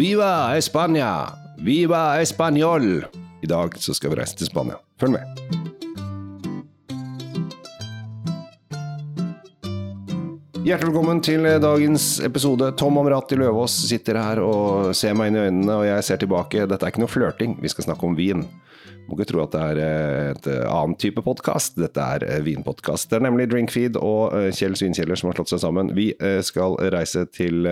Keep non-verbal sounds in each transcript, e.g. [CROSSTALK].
Viva España! Viva Español! I dag så skal vi reise til Spania. Følg med. Hjertelig velkommen til dagens episode. Tom Amrati Løvaas sitter her og ser meg inn i øynene, og jeg ser tilbake. Dette er ikke noe flørting, vi skal snakke om vin. Må ikke tro at det er eh, et annen type podkast. Dette er eh, vinpodkast. Det er nemlig Drinkfeed og eh, Kjell Svinkjeller som har slått seg sammen. Vi skal reise til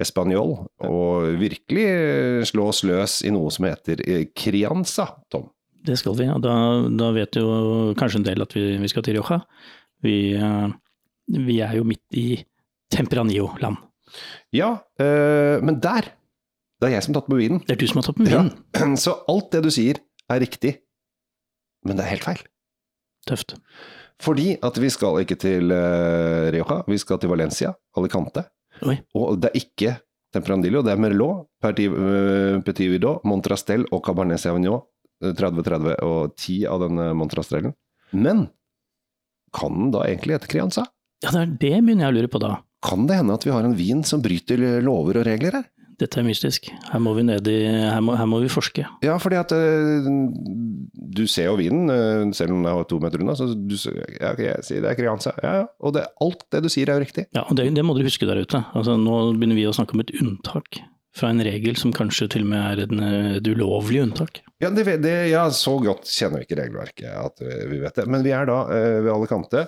Español og virkelig slå oss løs i noe som heter Crianza, Tom. Det skal vi, og da, da vet jo kanskje en del at vi, vi skal til Rioja. Vi vi er jo midt i Tempranillo-land. Ja, øh, men der Det er jeg som har tatt med vinen. Det er du som har tatt med vinen. Ja. [CLEARS THROAT] Så alt det du sier, er riktig, men det er helt feil. Tøft. Fordi at vi skal ikke til uh, Rioja, vi skal til Valencia, Alicante. Oi. Og det er ikke Tempranillo, det er Merlot, Petit, uh, Petit Vidot, Montrastel og Cabernet Sauvignon. 30-30 og 10 av denne Montrastellen. Men kan den da egentlig hete Crianza? Ja, det er det begynner jeg å lure på da. Kan det hende at vi har en vin som bryter lover og regler her? Dette er mystisk. Her må vi ned i Her må, her må vi forske. Ja, fordi at uh, du ser jo vinen, uh, selv om den er to meter unna. Så du, ja, jeg sier det er Crianza. Ja, ja. Og det, alt det du sier er jo riktig. Ja, og det, det må dere huske der ute. Altså, nå begynner vi å snakke om et unntak fra en regel som kanskje til og med er en, et ulovlig unntak. Ja, det, det, ja, så godt kjenner vi ikke regelverket at vi vet det. Men vi er da uh, ved Alicante.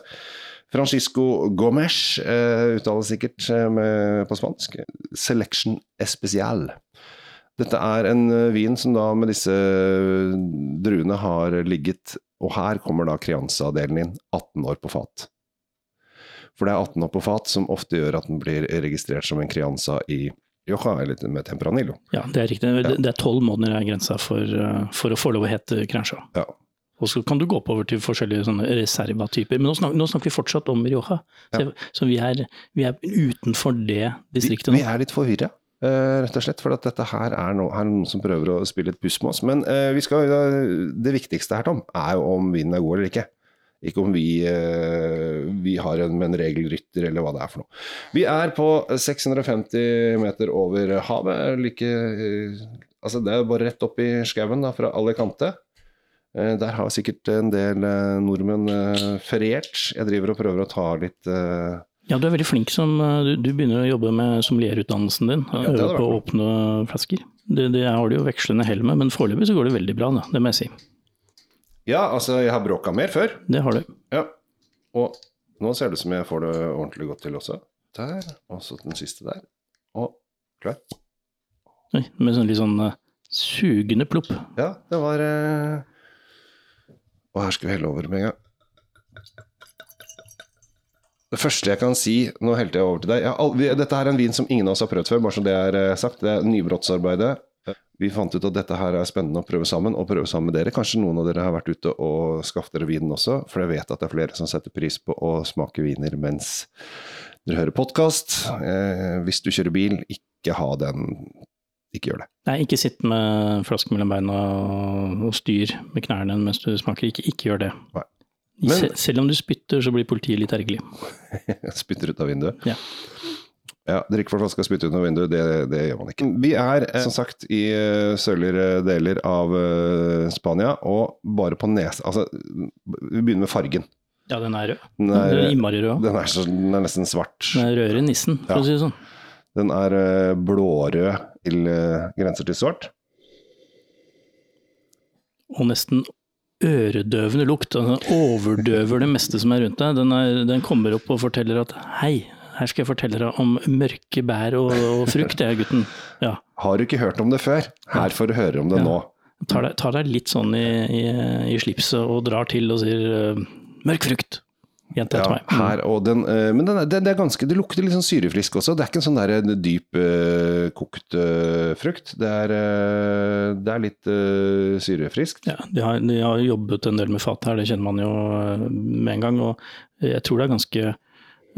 Francisco Gomes uh, uttales sikkert uh, med, på spansk. Selection Especial. Dette er en uh, vin som da med disse druene har ligget Og her kommer da Crianza-delen inn. 18 år på fat. For det er 18 år på fat som ofte gjør at den blir registrert som en Crianza i Rioja, eller med Temperanillo. Ja, det er riktig. Ja. Det er tolv måneder er grensa for, for, å få lov å hete Crianza. Ja. Og så kan du gå oppover til forskjellige sånne reservatyper. Men nå snakker, nå snakker, vi fortsatt om Rioja, så, ja. så vi, er, vi, er, utenfor det distriktet nå. Vi, vi er litt forvirra, uh, rett og slett. For at dette her er, no, her er noen som prøver å spille et puss med oss. Men uh, skal, uh, det viktigste her, Tom, er jo om vinden er god eller ikke. Ikke om vi, vi har en, en regelrytter, eller hva det er for noe. Vi er på 650 meter over havet. Like, altså det er bare rett opp i skauen fra alle Eh, der har sikkert en del eh, nordmenn eh, feriert. Jeg driver og prøver å ta litt ja, du er veldig flink som Du, du begynner å jobbe med sommelierutdannelsen din. Ja, øve på å åpne flasker. Det, det har du jo vekslende hell med, men foreløpig så går det veldig bra, da. Det må jeg si. Ja, altså jeg har bråka mer før. Det har du. Ja. Og nå ser det ut som jeg får det ordentlig godt til også. Der, og så den siste der. Og klar. Oi, med sånn litt sånn uh, sugende plopp. Ja, det var uh, og her skal vi helle over med en gang. Det første jeg kan si Nå helte jeg over til deg. Ja, dette her er en vin som ingen av oss har prøvd før, bare så det er eh, sagt. Det er nybrottsarbeidet. Vi fant ut at dette her er spennende å prøve sammen, og prøve sammen med dere. Kanskje noen av dere har vært ute og skaffet dere vinen også, for jeg vet at det er flere som setter pris på å smake viner mens dere hører podkast. Eh, hvis du kjører bil, ikke ha den ikke gjør det. Nei, ikke sitt med flaske mellom beina og styr med knærne mens du smaker. Ikke, ikke gjør det. Men, Sel selv om du spytter, så blir politiet litt ergerlig. [LAUGHS] spytter ut av vinduet? Ja. Ja, Drikke fra flaska og spytte ut av vinduet, det, det, gjør man ikke. Vi er eh, som sagt i uh, sørligere deler av uh, Spania, og bare på nesa Altså, vi begynner med fargen. Ja, den er rød. Den er, den er innmari rød. Den er, så, den er, nesten svart. Den er rødere enn nissen, for ja. å si det sånn. Den er uh, blårød til uh, grenser til svart. Og nesten øredøvende lukt. Den overdøver det meste som er rundt deg. Den, er, den, kommer opp og forteller at hei, her skal jeg fortelle deg om mørke bær og, og frukt, jeg gutten. Ja. Har du ikke hørt om det før? Her får du høre om det ja. nå. Tar deg, tar deg, litt sånn i, i, i, slipset og drar til og sier uh, mørk frukt. Gjent etter ja, meg. Her, den, uh, men den, det, er ganske, det, lukter litt sånn syrefrisk også. Det er ikke en sånn der eh, dyp uh, kokt uh, frukt. Det er, det er litt syrefriskt. Ja, de har, de har, jobbet en del med fat her, det kjenner man jo med en gang. Og jeg tror det er ganske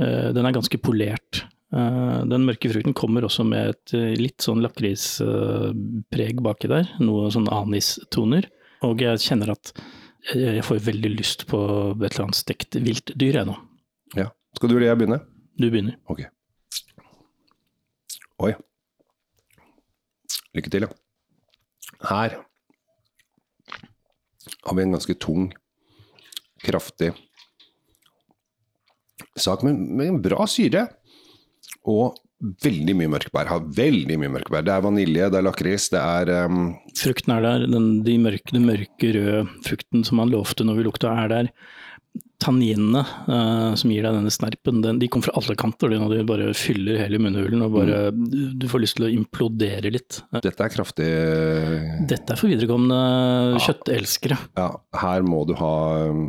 Den er ganske polert. Den mørke frukten kommer også med et litt sånn lakrispreg baki der. Noe sånn anistoner. Og jeg kjenner at jeg får veldig lyst på et eller annet stekt viltdyr, jeg nå. Ja. Skal du eller jeg begynne? Du begynner. Ok. Oi. Lykke til, ja. Her har vi en ganske tung, kraftig sak men med en bra syre. Og veldig mye mørkbær. Har veldig mye mørkbær. Det er vanilje, det er lakris, det er um, Frukten er der, den, de mørke, den mørke røde frukten som man lovte når vi lukta, er der. Tanninene uh, som gir deg denne snerpen, den, de kommer fra alle kanter. De, de bare fyller hele munnhulen og bare du, du får lyst til å implodere litt. Dette er kraftig Dette er for viderekomne kjøttelskere. Ja, her må du ha um,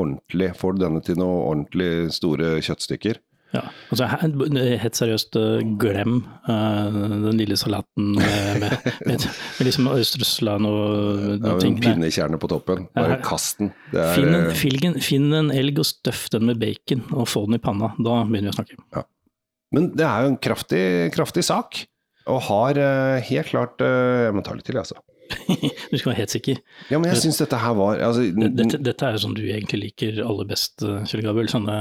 ordentlig Får du denne til noe ordentlig store kjøttstykker? Ja, altså Helt seriøst, eh, glem uh, den lille salaten med, med, med, med liksom Østersland og ja, ting. Pinnekjerne på toppen. Bare kast den. Er, finn, filgen, finn, en, elg og støff den med bacon, og få den i panna. Da begynner vi å snakke. Ja. Men det er jo en kraftig, kraftig sak, og har helt klart Jeg må ta litt til, altså. [LAUGHS] du skal være helt sikker. Ja, men jeg syns dette her var altså, dette, dette, er jo sånn du egentlig liker aller best, Kjell Gabel. Sånne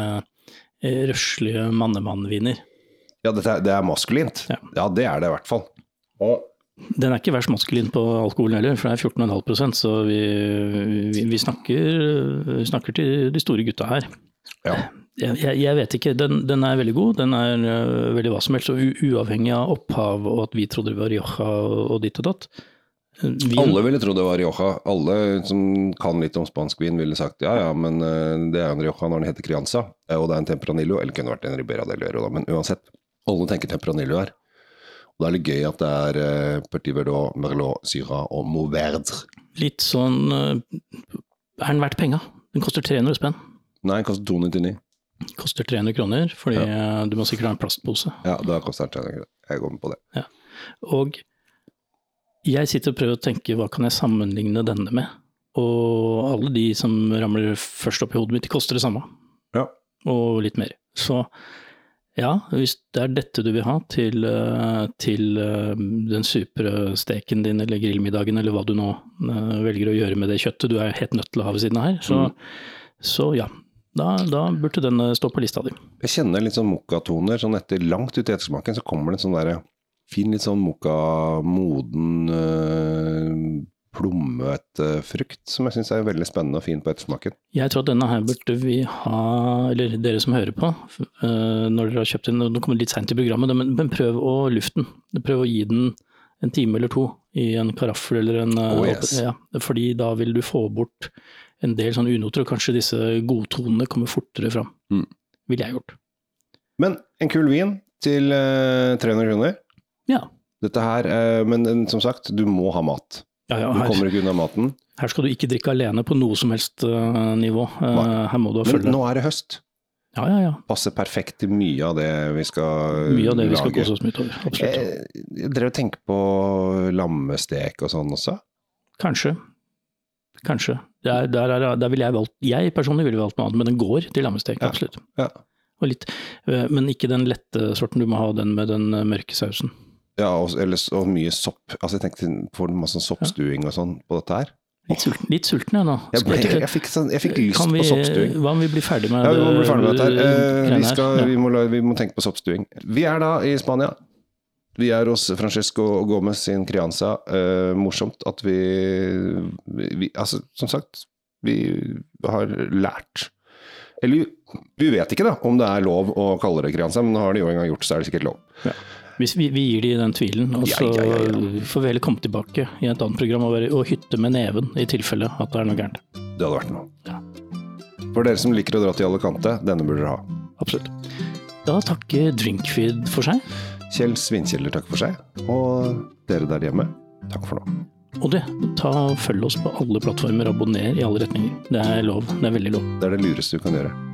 røslige mannemannviner. Ja, det er, det er maskulint. Ja. ja. det er det i hvert fall. Og den er ikke verst maskulin på alkoholen heller, for det er 14,5% så vi, vi, vi, snakker, vi, snakker, til de store gutta her. Ja. Jeg, jeg, vet ikke, den, den, er veldig god. Den er uh, veldig hva som helst, og uavhengig av opphav og at vi trodde det var Rioja og ditt og datt. Vin. Alle ville tro det var Rioja. Alle som kan litt om spansk vin, ville sagt ja ja, men uh, det er en Rioja når den heter Crianza, eh, og det er en Tempranillo, eller kunne vært en Ribera del da, men uansett. Alle tenker Tempranillo her. Og da er det gøy at det er uh, Petit Verdot, Merlot, Syra og Mauverdre. Litt sånn Er den verdt penga? Den koster 300 spenn. Nei, den koster 299. Koster 300 kroner, fordi ja. du må sikkert ha en plastpose. Ja, da koster den 300 kroner. Jeg går med på det. Ja. Og jeg sitter og prøver å tenke hva kan jeg sammenligne denne med? Og alle de som ramler først opp i hodet mitt, de koster det samme. Ja. Og litt mer. Så ja, hvis det er dette du vil ha til, eh, til eh, den supre steken din eller grillmiddagen, eller hva du nå eh, velger å gjøre med det kjøttet du er helt nødt til å ha ved siden av her, så, mm. så ja. Da, da, burde den stå på lista di. Jeg kjenner litt sånn mokkatoner. Sånn etter langt ut i ettersmaken så kommer det en sånn derre fin, litt sånn mokka, moden, øh, plommete frukt, som jeg syns er veldig spennende og fin på ettersmaken. Jeg tror at denne her burde vi ha, eller dere som hører på, øh, når dere har kjøpt den, nå kommer det litt seint i programmet, men, men, prøv å lufte den. Prøv å gi den en time eller to i en karaffel eller en oh, yes. ja, Fordi da vil du få bort en del sånne unoter, og kanskje disse godtonene kommer fortere fram. Mm. Ville jeg gjort. Men en kul vin til uh, 300 kroner? Ja. Dette her, eh, Men som sagt, du må ha mat. Ja, ja, her, du kommer ikke unna maten. Her skal du ikke drikke alene på noe som helst uh, nivå. Nei. her må du følge. Men nå er det høst. Ja, ja, ja. Passer perfekt til mye av det vi skal lage. Mye av det vi skal kose oss med utover. Absolutt. Jeg, jeg drev og tenkte på lammestek og sånn også? Kanskje. Kanskje. Der, der, er, der ville jeg valgt Jeg personlig ville valgt noe annet, men den går til lammestek, absolutt. Ja. Litt, men ikke den lette sorten, du må ha den med den mørke sausen. Ja, og, eller, og mye sopp. Altså jeg tenkte på masse sånn soppstuing og sånn på dette her. Litt sulten, litt sulten jeg nå. Jeg, ble, jeg, fikk, sånn, jeg, fikk, lyst vi, på soppstuing. Hva om vi blir ferdig med ja, vi må bli ferdig med dette her. Eh, vi, skal, ja. vi, må, vi, må, tenke på soppstuing. Vi er da i Spania. Vi er hos Francesco Gomez sin Crianza. Eh, morsomt at vi, Altså, som sagt, vi har lært Eller vi vet ikke da om det er lov å kalle det Crianza, men har de jo en gang gjort, så er det sikkert lov. Ja. Hvis vi, vi, gir de den tvilen, og så ja, ja, ja, får vi heller komme tilbake i et annet program og, være, og hytte med neven i tilfelle at det er noe gærent. Det hadde vært noe. For dere som liker å dra til Alicante, denne burde dere ha. Absolutt. Da takker Drinkfeed for seg. Kjell Svinkjeller takker for seg. Og dere der hjemme, takk for nå. Og det, ta følg oss på alle plattformer, abonner i alle retninger. Det er lov. Det er veldig lov. Det er det lureste du kan gjøre.